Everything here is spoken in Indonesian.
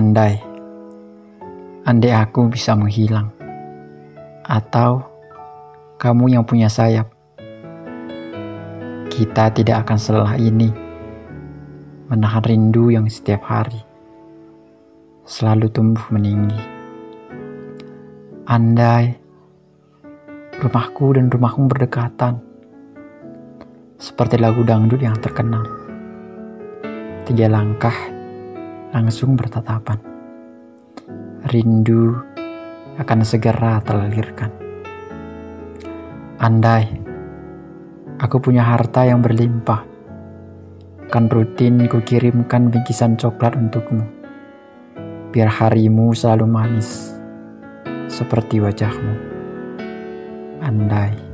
Andai, andai aku bisa menghilang, atau kamu yang punya sayap, kita tidak akan selelah ini menahan rindu yang setiap hari selalu tumbuh meninggi. Andai rumahku dan rumahmu berdekatan, seperti lagu dangdut yang terkenal. Tiga langkah langsung bertatapan. Rindu akan segera terlalirkan. Andai aku punya harta yang berlimpah, akan rutin kukirimkan bingkisan coklat untukmu. Biar harimu selalu manis, seperti wajahmu. Andai.